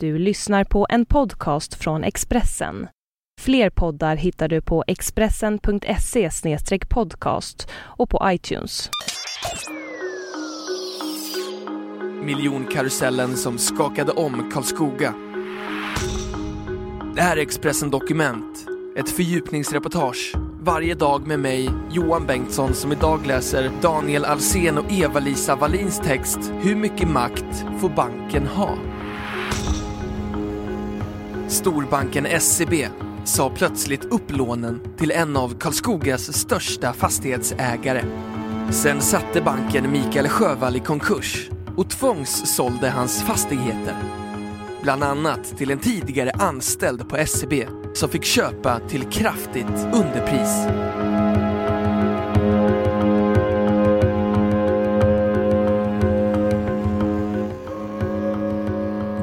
Du lyssnar på en podcast från Expressen. Fler poddar hittar du på expressen.se podcast och på iTunes. Miljonkarusellen som skakade om Karlskoga. Det här är Expressen Dokument, ett fördjupningsreportage varje dag med mig, Johan Bengtsson, som idag läser Daniel Alsen och Eva-Lisa Wallins text Hur mycket makt får banken ha? Storbanken SCB sa plötsligt upp lånen till en av Karlskogas största fastighetsägare. Sen satte banken Mikael Sjövall i konkurs och tvångssålde hans fastigheter. Bland annat till en tidigare anställd på SCB som fick köpa till kraftigt underpris.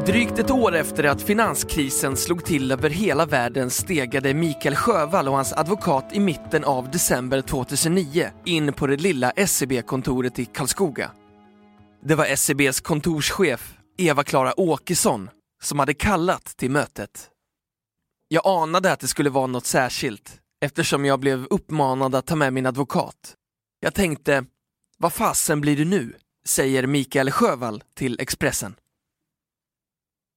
Drygt ett år efter att finanskrisen slog till över hela världen stegade Mikael Sjövall och hans advokat i mitten av december 2009 in på det lilla SEB-kontoret i Karlskoga. Det var SEBs kontorschef Eva-Klara Åkesson som hade kallat till mötet. Jag anade att det skulle vara något särskilt eftersom jag blev uppmanad att ta med min advokat. Jag tänkte, vad fasen blir det nu? säger Mikael Sjövall till Expressen.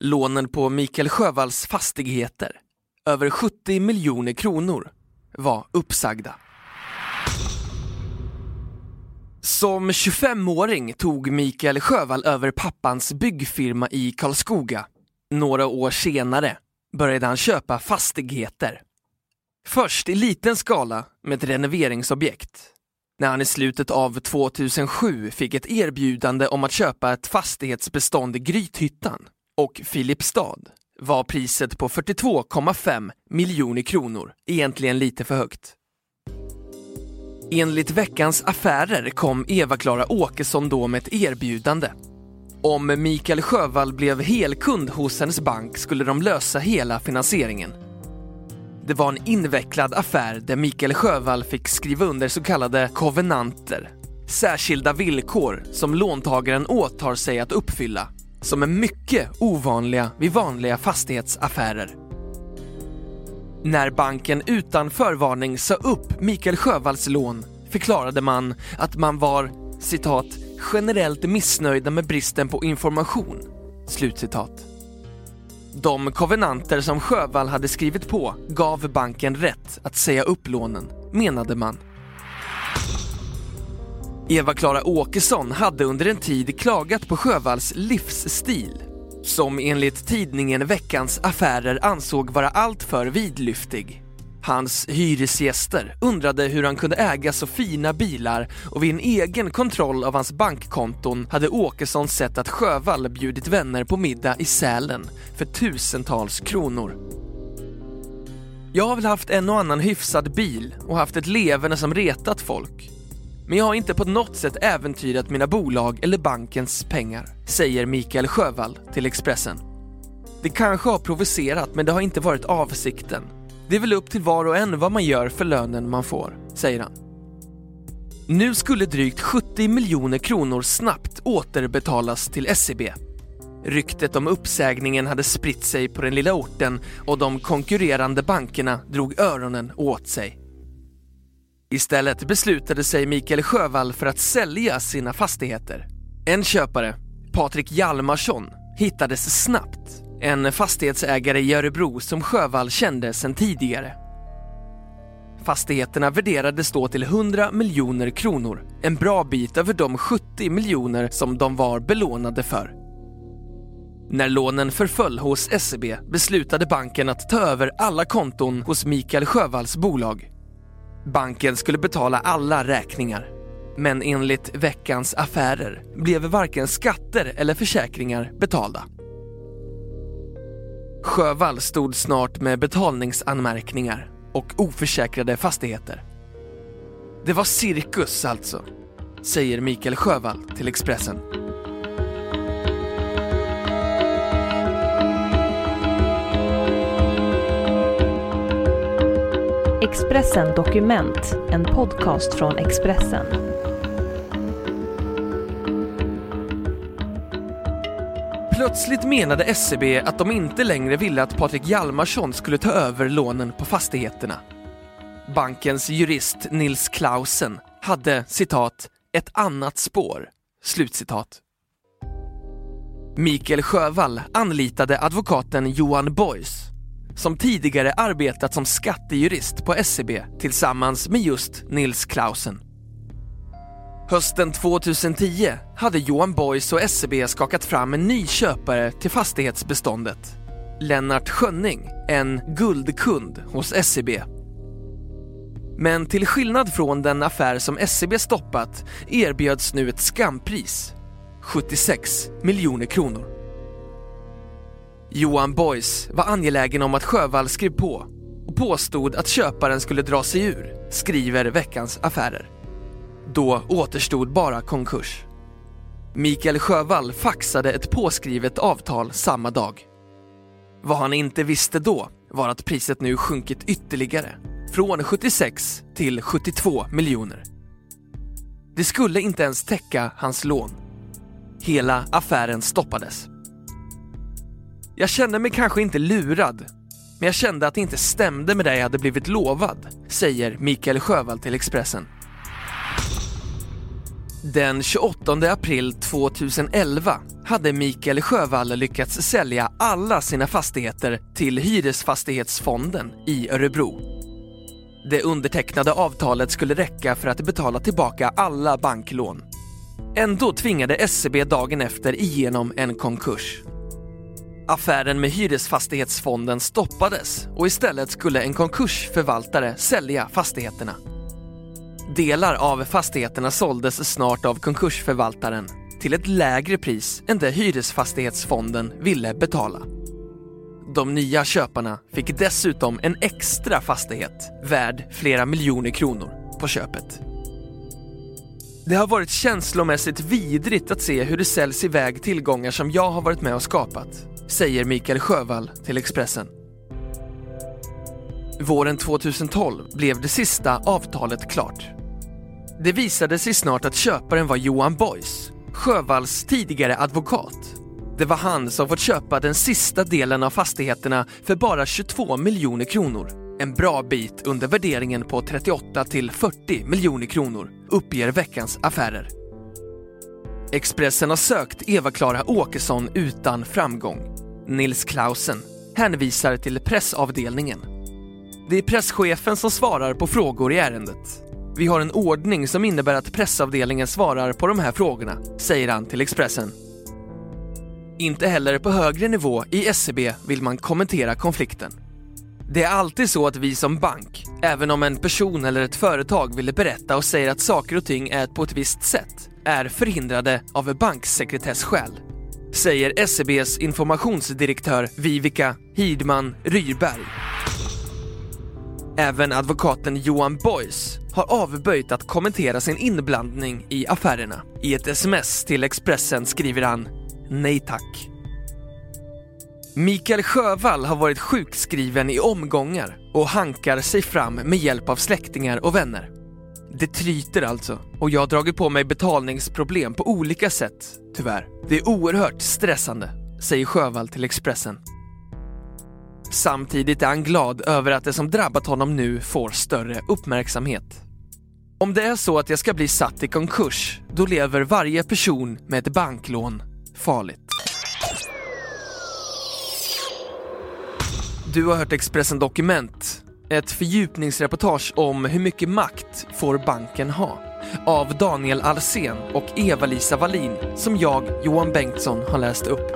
Lånen på Mikael Sjövalls fastigheter, över 70 miljoner kronor, var uppsagda. Som 25-åring tog Mikael Sjövall över pappans byggfirma i Karlskoga. Några år senare började han köpa fastigheter. Först i liten skala med ett renoveringsobjekt. När han i slutet av 2007 fick ett erbjudande om att köpa ett fastighetsbestånd i Grythyttan och Filipstad var priset på 42,5 miljoner kronor egentligen lite för högt. Enligt Veckans Affärer kom Eva-Klara Åkesson då med ett erbjudande. Om Mikael Sjövall blev helkund hos hennes bank skulle de lösa hela finansieringen. Det var en invecklad affär där Mikael Sjövall fick skriva under så kallade kovenanter, särskilda villkor som låntagaren åtar sig att uppfylla som är mycket ovanliga vid vanliga fastighetsaffärer. När banken utan förvarning sa upp Mikael Sjövalls lån förklarade man att man var citat generellt missnöjda med bristen på information. Slutcitat. De kovenanter som Sjövall hade skrivit på gav banken rätt att säga upp lånen, menade man. Eva-Klara Åkesson hade under en tid klagat på Sjövalls livsstil som enligt tidningen Veckans Affärer ansåg vara alltför vidlyftig. Hans hyresgäster undrade hur han kunde äga så fina bilar och vid en egen kontroll av hans bankkonton hade Åkesson sett att Sjövall bjudit vänner på middag i Sälen för tusentals kronor. Jag har väl haft en och annan hyfsad bil och haft ett leverne som retat folk. Men jag har inte på något sätt äventyrat mina bolag eller bankens pengar, säger Mikael Sjövall till Expressen. Det kanske har provocerat men det har inte varit avsikten. Det är väl upp till var och en vad man gör för lönen man får, säger han. Nu skulle drygt 70 miljoner kronor snabbt återbetalas till SCB. Ryktet om uppsägningen hade spritt sig på den lilla orten och de konkurrerande bankerna drog öronen åt sig. Istället beslutade sig Mikael Sjövall för att sälja sina fastigheter. En köpare, Patrik Hjalmarsson, hittades snabbt. En fastighetsägare i Örebro som Sjövall kände sedan tidigare. Fastigheterna värderades då till 100 miljoner kronor, en bra bit över de 70 miljoner som de var belånade för. När lånen förföll hos SEB beslutade banken att ta över alla konton hos Mikael Sjövalls bolag Banken skulle betala alla räkningar. Men enligt Veckans Affärer blev varken skatter eller försäkringar betalda. Sjövall stod snart med betalningsanmärkningar och oförsäkrade fastigheter. Det var cirkus alltså, säger Mikael Sjövall till Expressen. Expressen Dokument, en podcast från Expressen. Plötsligt menade SEB att de inte längre ville att Patrik Hjalmarsson skulle ta över lånen på fastigheterna. Bankens jurist Nils Clausen hade citat “ett annat spår”. Slutcitat. Mikael Sjövall anlitade advokaten Johan Boys som tidigare arbetat som skattejurist på SEB tillsammans med just Nils Klausen. Hösten 2010 hade Johan Boys och SEB skakat fram en ny köpare till fastighetsbeståndet. Lennart Schönning, en guldkund hos SEB. Men till skillnad från den affär som SEB stoppat erbjöds nu ett skampris. 76 miljoner kronor. Johan Boys var angelägen om att Sjövall skrev på och påstod att köparen skulle dra sig ur, skriver Veckans Affärer. Då återstod bara konkurs. Mikael Sjövall faxade ett påskrivet avtal samma dag. Vad han inte visste då var att priset nu sjunkit ytterligare, från 76 till 72 miljoner. Det skulle inte ens täcka hans lån. Hela affären stoppades. Jag kände mig kanske inte lurad, men jag kände att det inte stämde med det jag hade blivit lovad, säger Mikael Sjövall till Expressen. Den 28 april 2011 hade Mikael Sjövall lyckats sälja alla sina fastigheter till Hyresfastighetsfonden i Örebro. Det undertecknade avtalet skulle räcka för att betala tillbaka alla banklån. Ändå tvingade SEB dagen efter igenom en konkurs. Affären med Hyresfastighetsfonden stoppades och istället skulle en konkursförvaltare sälja fastigheterna. Delar av fastigheterna såldes snart av konkursförvaltaren till ett lägre pris än det Hyresfastighetsfonden ville betala. De nya köparna fick dessutom en extra fastighet värd flera miljoner kronor på köpet. Det har varit känslomässigt vidrigt att se hur det säljs iväg tillgångar som jag har varit med och skapat, säger Mikael Sjövall till Expressen. Våren 2012 blev det sista avtalet klart. Det visade sig snart att köparen var Johan Boys, Sjövalls tidigare advokat. Det var han som fått köpa den sista delen av fastigheterna för bara 22 miljoner kronor. En bra bit under värderingen på 38 till 40 miljoner kronor, uppger Veckans Affärer. Expressen har sökt Eva-Klara Åkesson utan framgång. Nils Klausen hänvisar till pressavdelningen. Det är presschefen som svarar på frågor i ärendet. Vi har en ordning som innebär att pressavdelningen svarar på de här frågorna, säger han till Expressen. Inte heller på högre nivå i SCB vill man kommentera konflikten. Det är alltid så att vi som bank, även om en person eller ett företag vill berätta och säger att saker och ting är på ett visst sätt, är förhindrade av banksekretessskäl. Säger SEBs informationsdirektör Vivica Hidman Ryrberg. Även advokaten Johan Boys har avböjt att kommentera sin inblandning i affärerna. I ett sms till Expressen skriver han “Nej tack”. Mikael Sjövall har varit sjukskriven i omgångar och hankar sig fram med hjälp av släktingar och vänner. Det tryter alltså och jag har dragit på mig betalningsproblem på olika sätt, tyvärr. Det är oerhört stressande, säger Sjövall till Expressen. Samtidigt är han glad över att det som drabbat honom nu får större uppmärksamhet. Om det är så att jag ska bli satt i konkurs, då lever varje person med ett banklån farligt. Du har hört Expressen Dokument, ett fördjupningsreportage om hur mycket makt får banken ha? Av Daniel Alsen och Eva-Lisa Wallin som jag, Johan Bengtsson, har läst upp.